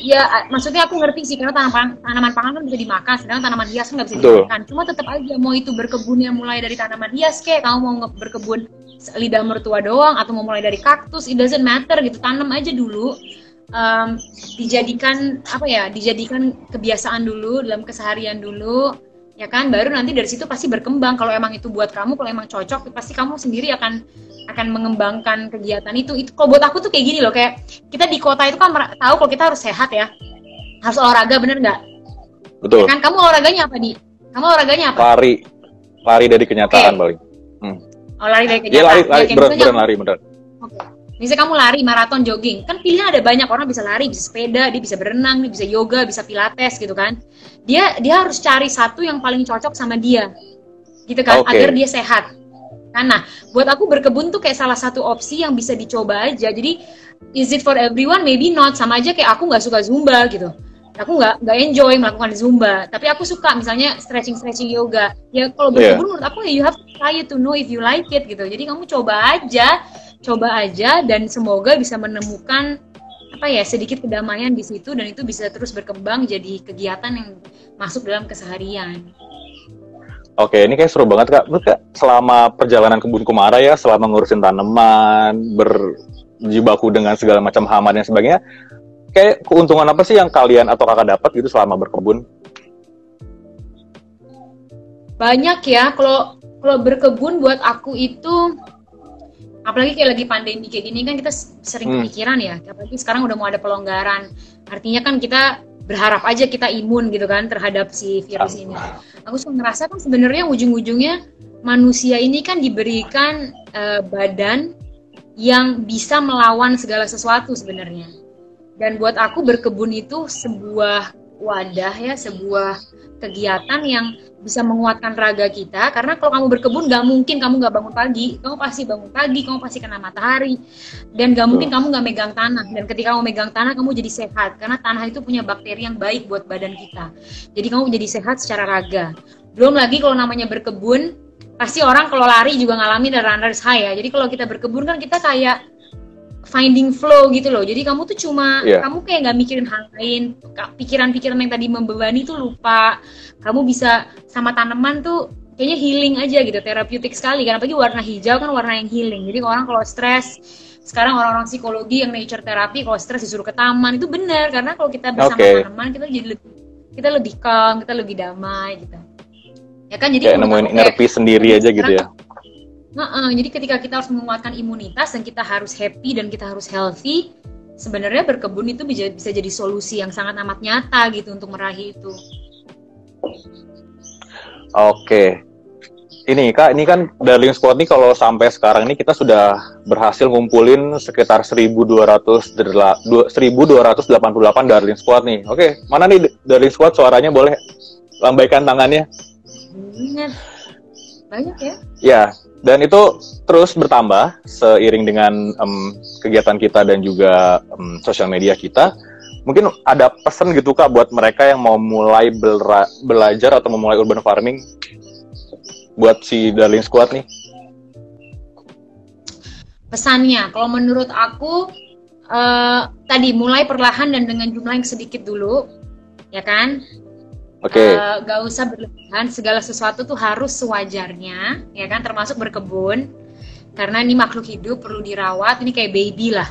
Ya, maksudnya aku ngerti sih karena tanaman tanaman pangan kan bisa dimakan, sedangkan tanaman hias kan nggak bisa dimakan. Cuma tetap aja mau itu berkebun yang mulai dari tanaman hias kayak kamu mau berkebun lidah mertua doang atau mau mulai dari kaktus, it doesn't matter gitu. Tanam aja dulu em, dijadikan apa ya dijadikan kebiasaan dulu dalam keseharian dulu ya kan? Baru nanti dari situ pasti berkembang. Kalau emang itu buat kamu kalau emang cocok pasti kamu sendiri akan akan mengembangkan kegiatan itu. Itu kalau buat aku tuh kayak gini loh kayak kita di kota itu kan tahu kalau kita harus sehat ya. Harus olahraga bener nggak? Betul. Ya kan? Kamu olahraganya apa di? Kamu olahraganya apa? Lari. Lari dari kenyataan okay. paling. Hmm. oh lari dari kenyataan. ya lari, lari ya, beneran, beneran lari beneran okay. Misalnya kamu lari, maraton, jogging, kan pilihan ada banyak orang bisa lari, bisa sepeda, dia bisa berenang, dia bisa yoga, bisa pilates gitu kan. Dia dia harus cari satu yang paling cocok sama dia, gitu kan, okay. agar dia sehat. Nah, buat aku berkebun tuh kayak salah satu opsi yang bisa dicoba aja. Jadi, is it for everyone? Maybe not. Sama aja kayak aku nggak suka zumba gitu. Aku nggak nggak enjoy melakukan zumba. Tapi aku suka misalnya stretching stretching yoga. Ya kalau berkebun yeah. menurut aku ya you have to try it to know if you like it gitu. Jadi kamu coba aja coba aja dan semoga bisa menemukan apa ya sedikit kedamaian di situ dan itu bisa terus berkembang jadi kegiatan yang masuk dalam keseharian. Oke, ini kayak seru banget kak. Menurut kak, selama perjalanan kebun kumara ya, selama ngurusin tanaman, berjibaku dengan segala macam hama dan sebagainya, kayak keuntungan apa sih yang kalian atau kakak dapat gitu selama berkebun? Banyak ya. Kalau kalau berkebun buat aku itu apalagi kayak lagi pandemi kayak gini kan kita sering hmm. kepikiran ya apalagi sekarang udah mau ada pelonggaran. Artinya kan kita berharap aja kita imun gitu kan terhadap si virus ini. Aku suka ngerasa kan sebenarnya ujung-ujungnya manusia ini kan diberikan uh, badan yang bisa melawan segala sesuatu sebenarnya. Dan buat aku berkebun itu sebuah wadah ya sebuah kegiatan yang bisa menguatkan raga kita. Karena kalau kamu berkebun nggak mungkin kamu nggak bangun pagi. Kamu pasti bangun pagi kamu pasti kena matahari. Dan nggak mungkin kamu nggak megang tanah. Dan ketika kamu megang tanah kamu jadi sehat. Karena tanah itu punya bakteri yang baik buat badan kita. Jadi kamu jadi sehat secara raga. Belum lagi kalau namanya berkebun pasti orang kalau lari juga ngalami dan runners high ya. Jadi kalau kita berkebun kan kita kayak finding flow gitu loh. Jadi kamu tuh cuma yeah. kamu kayak nggak mikirin hal lain, pikiran-pikiran yang tadi membebani tuh lupa. Kamu bisa sama tanaman tuh kayaknya healing aja gitu, terapeutik sekali. Karena apalagi warna hijau kan warna yang healing. Jadi orang kalau stres, sekarang orang-orang psikologi yang nature therapy kalau stres disuruh ke taman itu benar karena kalau kita bersama okay. tanaman kita jadi lebih kita lebih calm, kita lebih damai gitu. Ya kan jadi kayak nemuin inner peace sendiri aja gitu ya Nah, uh, jadi ketika kita harus menguatkan imunitas dan kita harus happy dan kita harus healthy, sebenarnya berkebun itu bisa bisa jadi solusi yang sangat amat nyata gitu untuk meraih itu. Oke. Ini Kak, ini kan Darling Squad nih kalau sampai sekarang ini kita sudah berhasil ngumpulin sekitar 1200 1288 Darling Squad nih. Oke, mana nih Darling Squad suaranya boleh lambaikan tangannya? Banyak. Banyak ya? Ya, dan itu terus bertambah seiring dengan um, kegiatan kita dan juga um, sosial media kita. Mungkin ada pesan gitu kak buat mereka yang mau mulai belajar atau memulai urban farming? Buat si Darling Squad nih. Pesannya kalau menurut aku uh, tadi mulai perlahan dan dengan jumlah yang sedikit dulu ya kan Oke. Okay. Uh, eh, gak usah berlebihan, segala sesuatu tuh harus sewajarnya, ya kan? Termasuk berkebun, karena ini makhluk hidup perlu dirawat. Ini kayak baby lah.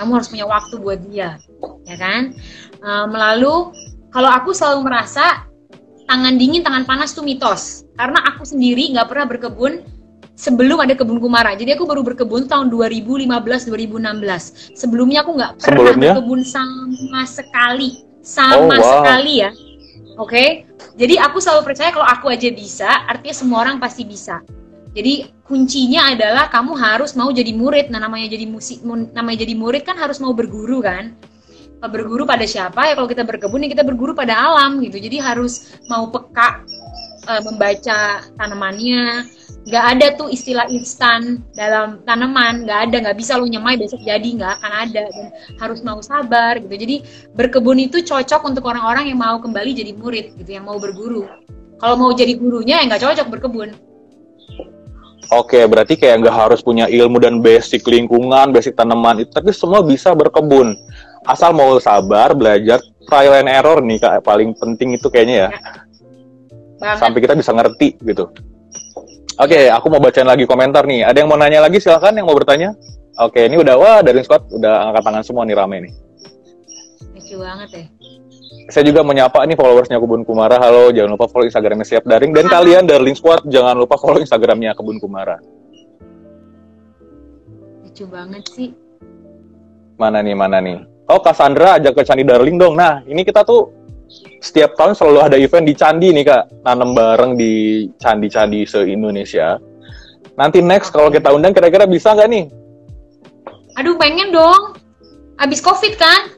Kamu harus punya waktu buat dia, ya kan? Uh, lalu kalau aku selalu merasa tangan dingin, tangan panas tuh mitos. Karena aku sendiri nggak pernah berkebun sebelum ada kebun kumara. Jadi aku baru berkebun tahun 2015-2016. Sebelumnya aku nggak pernah Sebelumnya? berkebun sama sekali, sama oh, wow. sekali ya Oke, okay? jadi aku selalu percaya kalau aku aja bisa, artinya semua orang pasti bisa. Jadi kuncinya adalah kamu harus mau jadi murid. Nah namanya jadi musik, namanya jadi murid kan harus mau berguru kan. Berguru pada siapa ya kalau kita berkebun ya kita berguru pada alam gitu. Jadi harus mau peka uh, membaca tanamannya, nggak ada tuh istilah instan dalam tanaman nggak ada nggak bisa lu nyemai besok jadi nggak akan ada dan harus mau sabar gitu jadi berkebun itu cocok untuk orang-orang yang mau kembali jadi murid gitu yang mau berguru kalau mau jadi gurunya ya nggak cocok berkebun Oke, berarti kayak nggak harus punya ilmu dan basic lingkungan, basic tanaman itu, tapi semua bisa berkebun. Asal mau sabar, belajar, trial and error nih kak, paling penting itu kayaknya ya. ya. Sampai kita bisa ngerti gitu. Oke, okay, aku mau bacain lagi komentar nih. Ada yang mau nanya lagi silakan yang mau bertanya. Oke, okay, ini udah wah dari squad udah angkat tangan semua nih rame nih. Lucu banget ya. Saya juga menyapa nih followersnya Kebun Kumara. Halo, jangan lupa follow Instagramnya Siap Daring. Dan kalian Darling Squad jangan lupa follow Instagramnya Kebun Kumara. lucu banget sih. Mana nih, mana nih? Oh, Cassandra ajak ke Candi Darling dong. Nah, ini kita tuh setiap tahun selalu ada event di Candi nih, Kak. Nanam bareng di candi-candi se-Indonesia. Nanti next kalau kita undang kira-kira bisa nggak nih? Aduh, pengen dong. Abis COVID kan?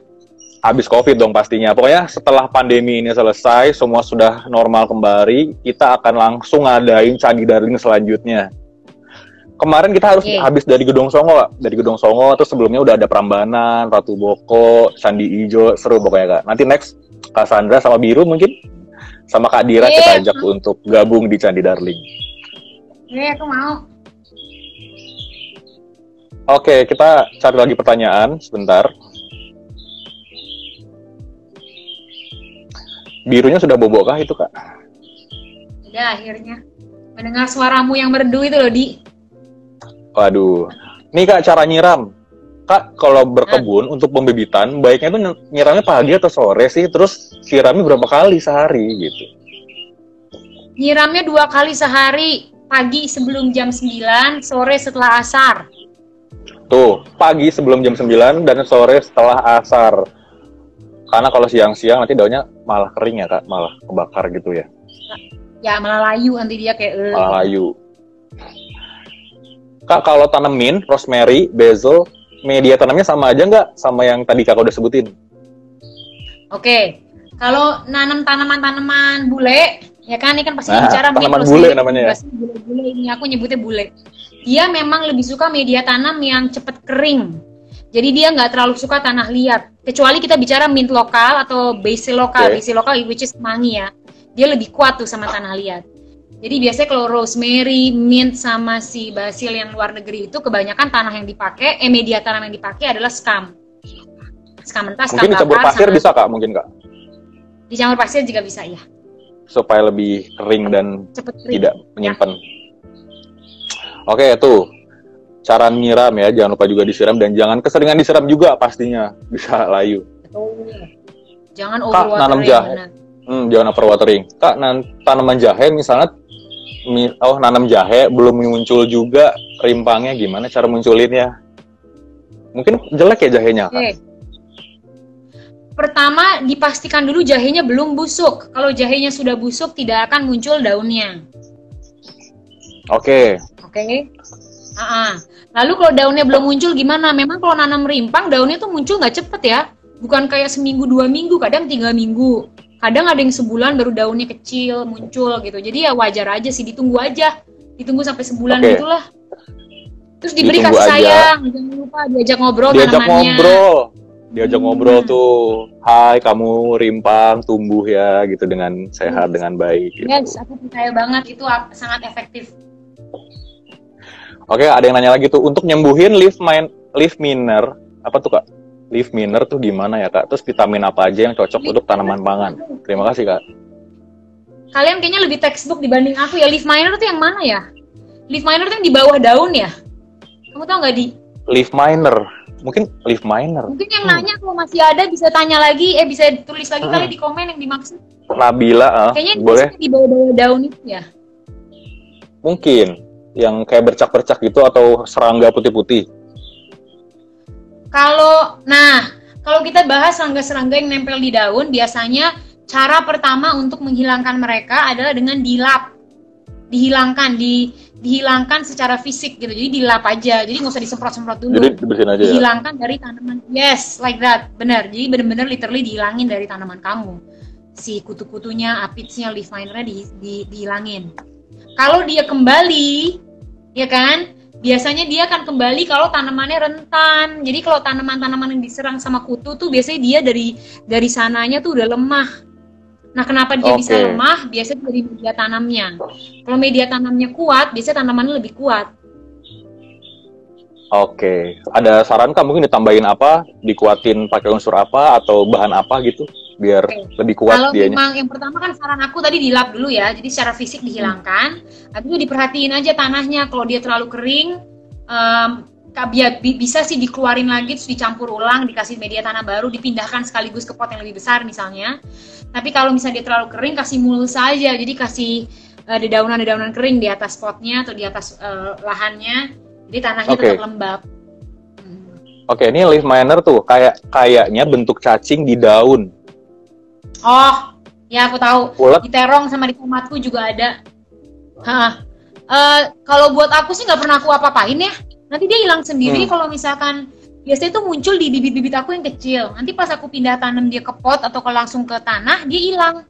Abis COVID dong pastinya. Pokoknya setelah pandemi ini selesai, semua sudah normal kembali, kita akan langsung ngadain Candi Darling selanjutnya kemarin kita harus okay. habis dari Gedung Songo, dari Gedung Songo, terus sebelumnya udah ada Prambanan, Ratu Boko, Sandi Ijo, seru pokoknya kak. Nanti next Kak Sandra sama Biru mungkin, sama Kak Dira yeah. kita ajak untuk gabung di Candi Darling. Iya, aku mau. Oke, kita cari lagi pertanyaan sebentar. Birunya sudah bobo kah itu kak? Sudah akhirnya. Mendengar suaramu yang merdu itu loh, Di. Waduh. Nih Kak cara nyiram. Kak, kalau berkebun hmm. untuk pembibitan, baiknya tuh nyiramnya pagi atau sore sih? Terus siramnya berapa kali sehari gitu? Nyiramnya dua kali sehari. Pagi sebelum jam 9, sore setelah asar. Tuh, pagi sebelum jam 9 dan sore setelah asar. Karena kalau siang-siang nanti daunnya malah kering ya kak, malah kebakar gitu ya. Ya malah layu nanti dia kayak. Uh, malah layu. Kak, kalau tanemin rosemary, basil, media tanamnya sama aja nggak sama yang tadi kakak udah sebutin? Oke, kalau nanam tanaman-tanaman bule, ya kan ini kan pasti nah, bicara tanaman bule namanya ya. Bule-bule ini aku nyebutnya bule. Dia memang lebih suka media tanam yang cepet kering. Jadi dia nggak terlalu suka tanah liat. Kecuali kita bicara mint lokal atau basil lokal, okay. basil lokal which is mangi ya. Dia lebih kuat tuh sama tanah liat. Jadi biasanya kalau rosemary, mint sama si basil yang luar negeri itu kebanyakan tanah yang dipakai, eh media tanam yang dipakai adalah scam. Scam mentah, scam Mungkin dicampur pasir sama... bisa kak, mungkin kak? Dicampur pasir juga bisa ya. Supaya lebih kering dan Cepet kering. tidak menyimpan. Ya. Oke, itu cara nyiram ya, jangan lupa juga disiram dan jangan keseringan disiram juga pastinya bisa layu. Betul. Jangan overwatering. Kak, nanam jahe. Hmm, jangan overwatering. Kak, tanaman jahe misalnya oh nanam jahe belum muncul juga rimpangnya gimana cara munculinnya? Mungkin jelek ya jahenya kan? Okay. Pertama dipastikan dulu jahenya belum busuk. Kalau jahenya sudah busuk tidak akan muncul daunnya. Oke. Okay. Oke. Okay. Uh -uh. Lalu kalau daunnya belum muncul gimana? Memang kalau nanam rimpang daunnya tuh muncul nggak cepet ya. Bukan kayak seminggu dua minggu, kadang tiga minggu kadang ada yang sebulan baru daunnya kecil muncul gitu jadi ya wajar aja sih ditunggu aja ditunggu sampai sebulan okay. gitulah terus diberi kasih sayang jangan lupa diajak ngobrol diajak tanamannya. ngobrol diajak hmm. ngobrol tuh hai kamu rimpang tumbuh ya gitu dengan sehat yes. dengan baik gitu. yes aku percaya banget itu sangat efektif oke ada yang nanya lagi tuh untuk nyembuhin leaf mine leaf miner apa tuh kak leaf miner tuh gimana ya kak? Terus vitamin apa aja yang cocok leaf untuk tanaman pangan? Terima kasih kak. Kalian kayaknya lebih textbook dibanding aku ya. Leaf miner tuh yang mana ya? Leaf miner tuh yang di bawah daun ya? Kamu tau nggak di? Leaf miner, mungkin leaf miner. Mungkin yang hmm. nanya kalau masih ada bisa tanya lagi, eh bisa tulis lagi hmm. kali di komen yang dimaksud. Nabila, uh, kayaknya boleh. Di bawah-bawah daun itu ya? Mungkin yang kayak bercak-bercak gitu atau serangga putih-putih. Kalau nah, kalau kita bahas serangga-serangga yang nempel di daun, biasanya cara pertama untuk menghilangkan mereka adalah dengan dilap. Dihilangkan, di dihilangkan secara fisik gitu. Jadi dilap aja. Jadi nggak usah disemprot-semprot dulu. Jadi dibersihin aja ya? Dihilangkan ya? dari tanaman. Yes, like that. Benar. Jadi benar-benar literally dihilangin dari tanaman kamu. Si kutu-kutunya, apitsnya, leaf minernya di, di, dihilangin. Kalau dia kembali, ya kan? Biasanya dia akan kembali kalau tanamannya rentan. Jadi kalau tanaman-tanaman yang diserang sama kutu tuh biasanya dia dari dari sananya tuh udah lemah. Nah, kenapa dia okay. bisa lemah? Biasanya dari media tanamnya. Kalau media tanamnya kuat, biasanya tanamannya lebih kuat. Oke, okay. ada saran kamu mungkin ditambahin apa? Dikuatin pakai unsur apa atau bahan apa gitu? Biar okay. lebih kuat Kalau dianya. memang yang pertama kan saran aku tadi dilap dulu ya, jadi secara fisik dihilangkan. Hmm. Habis itu diperhatiin aja tanahnya, kalau dia terlalu kering, um, bisa sih dikeluarin lagi terus dicampur ulang, dikasih media tanah baru, dipindahkan sekaligus ke pot yang lebih besar misalnya. Tapi kalau misalnya dia terlalu kering, kasih mulus saja, jadi kasih uh, dedaunan-dedaunan kering di atas potnya atau di atas uh, lahannya, jadi tanahnya okay. tetap lembab. Oke, ini leaf miner tuh kayak kayaknya bentuk cacing di daun. Oh, ya aku tahu. Ulet. Di terong sama di tomatku juga ada. Hah. Eh, kalau buat aku sih nggak pernah aku apa-apain ya. Nanti dia hilang sendiri Hmm. kalau misalkan biasanya itu muncul di bibit-bibit aku yang kecil. Nanti pas aku pindah tanam dia ke pot atau ke langsung ke tanah, dia hilang.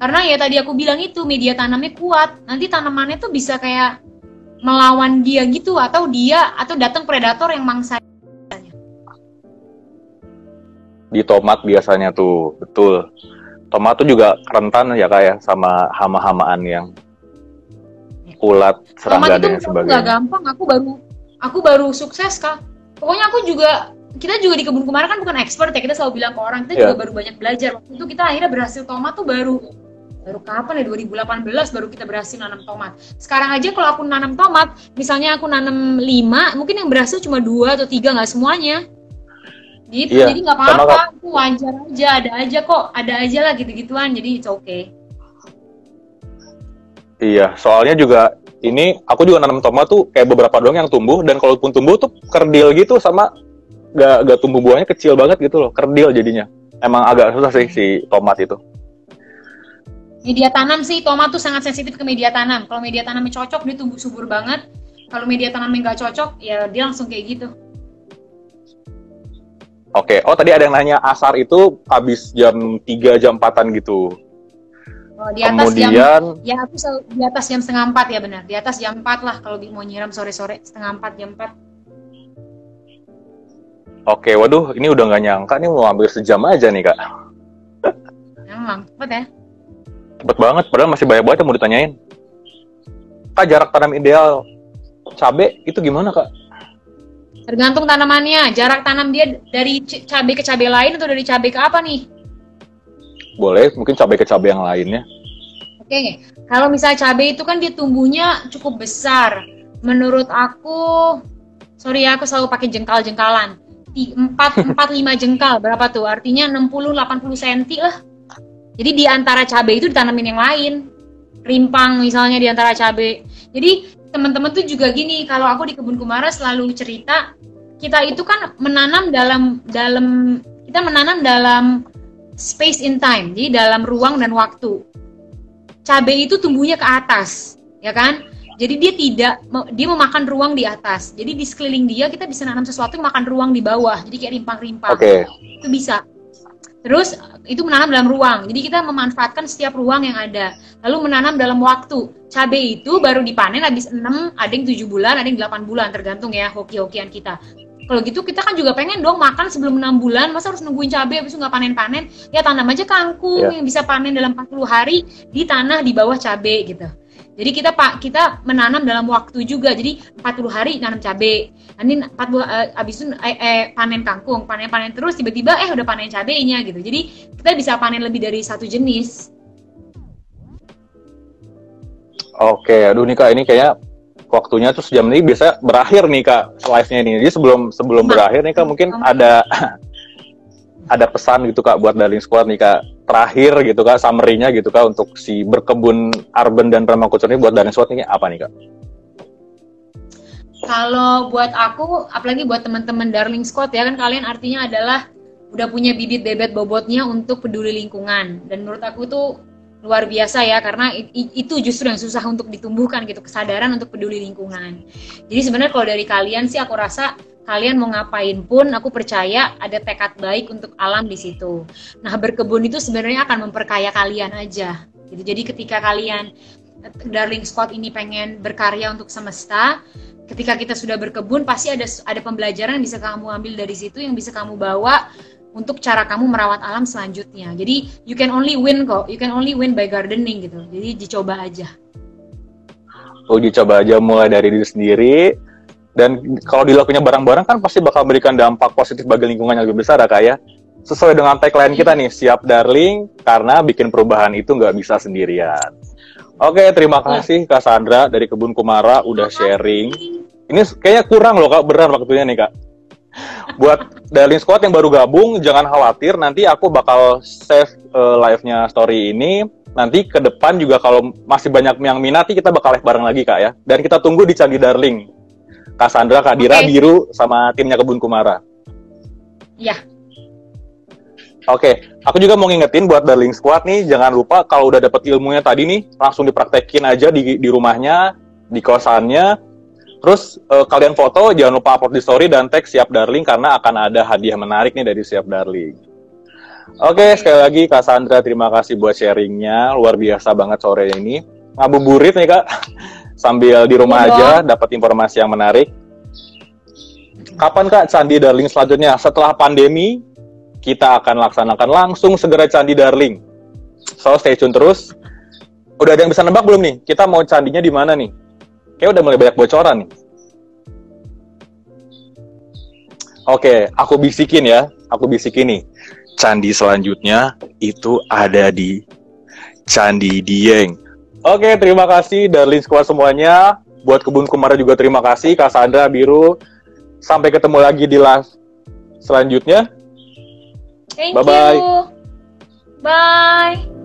Karena ya tadi aku bilang itu media tanamnya kuat. Nanti tanamannya tuh bisa kayak melawan dia gitu atau dia atau datang predator yang mangsa Di tomat biasanya tuh, betul. Tomat tuh juga rentan ya kayak sama hama-hamaan yang ulat, serangga Tomat itu dan aku nggak sebagainya. gampang. Aku baru aku baru sukses kak. Pokoknya aku juga kita juga di kebun kemarin kan bukan expert ya. Kita selalu bilang ke orang kita Iya. juga baru banyak belajar. Waktu itu kita akhirnya berhasil tomat tuh baru baru kapan ya 2018 baru kita berhasil nanam tomat. Sekarang aja kalau aku nanam tomat, misalnya aku nanam 5, mungkin yang berhasil cuma dua atau tiga nggak semuanya. Gitu, Iya, jadi nggak apa-apa, itu wajar aja, ada aja kok, ada aja lah gitu-gituan, jadi it's okay. Iya, soalnya juga ini aku juga nanam tomat tuh kayak beberapa doang yang tumbuh dan kalaupun tumbuh tuh kerdil gitu sama gak, gak tumbuh buahnya kecil banget gitu loh, kerdil jadinya. Emang agak susah sih si tomat itu. Media tanam sih, tomat tuh sangat sensitif ke media tanam. Kalau media tanamnya cocok, dia tumbuh subur banget. Kalau media tanamnya nggak cocok, ya dia langsung kayak gitu. Oke, oh tadi ada yang nanya asar itu habis jam 3 jam 4-an gitu. Oh, di atas jam, Kemudian ya aku di atas jam setengah empat ya benar. Di atas jam 4 lah kalau mau nyiram sore-sore setengah empat jam 4. Oke, waduh, ini udah nggak nyangka nih mau hampir sejam aja nih kak. Emang cepet ya. Cepet banget, padahal masih banyak banget yang mau ditanyain. Kak, jarak tanam ideal cabe itu gimana kak? Tergantung tanamannya, jarak tanam dia dari cabai ke cabai lain atau dari cabai ke apa nih? Boleh, mungkin cabe ke cabe yang lainnya. Oke, kalau misalnya cabai itu kan dia tumbuhnya cukup besar. Menurut aku, sorry ya, aku selalu pakai jengkal-jengkalan. Ti- Empat, empat, lima jengkal, berapa tuh? Artinya 60-80 cm lah. Jadi di antara cabai itu ditanamin yang lain. Rimpang misalnya di antara cabai. Jadi teman-teman tuh juga gini, kalau aku di kebun kumara selalu cerita, kita itu kan menanam dalam dalam kita menanam dalam space in time, jadi dalam ruang dan waktu cabai itu tumbuhnya ke atas, ya kan? Jadi dia tidak dia memakan ruang di atas. Jadi di sekeliling dia kita bisa nanam sesuatu yang makan ruang di bawah. Jadi kayak rimpang-rimpang. Oke, Itu bisa. Terus itu menanam dalam ruang. Jadi kita memanfaatkan setiap ruang yang ada. Lalu menanam dalam waktu. Cabai itu baru dipanen habis 6, ada yang 7 bulan, ada yang 8 bulan tergantung ya hoki-hokian kita. Kalau gitu kita kan juga pengen dong makan sebelum 6 bulan, masa harus nungguin cabai habis itu nggak panen-panen? Ya tanam aja kangkung Ya. yang bisa panen dalam 40 hari di tanah di bawah cabai gitu. Jadi kita pak kita menanam dalam waktu juga. Jadi 40 hari nanam cabai. Nanti 40 eh, habis itu eh, eh, panen kangkung, panen-panen terus tiba-tiba eh udah panen cabainya gitu. Jadi kita bisa panen lebih dari satu jenis. oke. Aduh nih kak, ini kayaknya waktunya tuh sejam ini bisa berakhir nih kak live-nya ini. Jadi sebelum sebelum Nah. berakhir nih kak mungkin Hmm. ada ada pesan gitu kak buat Darling Squad nih kak terakhir gitu kak summary-nya gitu kak untuk si berkebun urban dan permakultur ini buat Darling Squad ini apa nih kak? Kalau buat aku, apalagi buat teman-teman Darling Squad ya kan kalian artinya adalah udah punya bibit bebet bobotnya untuk peduli lingkungan. Dan menurut aku tuh luar biasa ya karena itu justru yang susah untuk ditumbuhkan gitu kesadaran untuk peduli lingkungan. Jadi sebenarnya kalau dari kalian sih aku rasa kalian mau ngapain pun aku percaya ada tekad baik untuk alam di situ. Nah berkebun itu sebenarnya akan memperkaya kalian aja. Gitu. Jadi ketika kalian Darling Squad ini pengen berkarya untuk semesta, ketika kita sudah berkebun pasti ada ada pembelajaran yang bisa kamu ambil dari situ yang bisa kamu bawa untuk cara kamu merawat alam selanjutnya. Jadi you can only win kok, you can only win by gardening gitu. Jadi dicoba aja. Uji coba aja mulai dari diri sendiri dan kalau dilakukannya bareng-bareng kan pasti bakal memberikan dampak positif bagi lingkungan yang lebih besar ya kak ya. Sesuai dengan tagline kita nih, siap darling karena bikin perubahan itu nggak bisa sendirian. Oke, terima kasih Kak Sandra dari Kebun Kumara udah sharing. Ini kayaknya kurang loh Kak, beneran waktunya nih Kak. Buat Darling Squad yang baru gabung, jangan khawatir, nanti aku bakal save eh, live-nya story ini. Nanti ke depan juga kalau masih banyak yang minati, kita bakal live bareng lagi Kak ya. Dan kita tunggu di Candi Darling. Kak Sandra, Kak Dira, Oke. Biru, sama timnya Kebun Kumara. Ya. Oke, aku juga mau ngingetin buat Darling Squad nih, jangan lupa kalau udah dapet ilmunya tadi nih, langsung dipraktekin aja di, di rumahnya, di kosannya. Terus uh, kalian foto, jangan lupa upload di story dan tag Siap Darling karena akan ada hadiah menarik nih dari Siap Darling. Oke, sekali lagi Kak Sandra, terima kasih buat sharingnya. Luar biasa banget sore ini. Ngabuburit nih Kak, sambil di rumah Iya aja dapat informasi yang menarik. Kapan Kak Candi Darling selanjutnya? Setelah pandemi, kita akan laksanakan langsung segera Candi Darling. So, stay tune terus. Udah ada yang bisa nebak belum nih? Kita mau candinya di mana nih? Kayak udah mulai banyak bocoran nih. Oke, aku bisikin ya. Aku bisikin nih. Candi selanjutnya itu ada di Candi Dieng. Oke, terima kasih Darlin Squad semuanya. Buat Kebun Kumara juga terima kasih. Kak Sandra, Biru. Sampai ketemu lagi di live selanjutnya. Thank Bye-bye. you. Bye.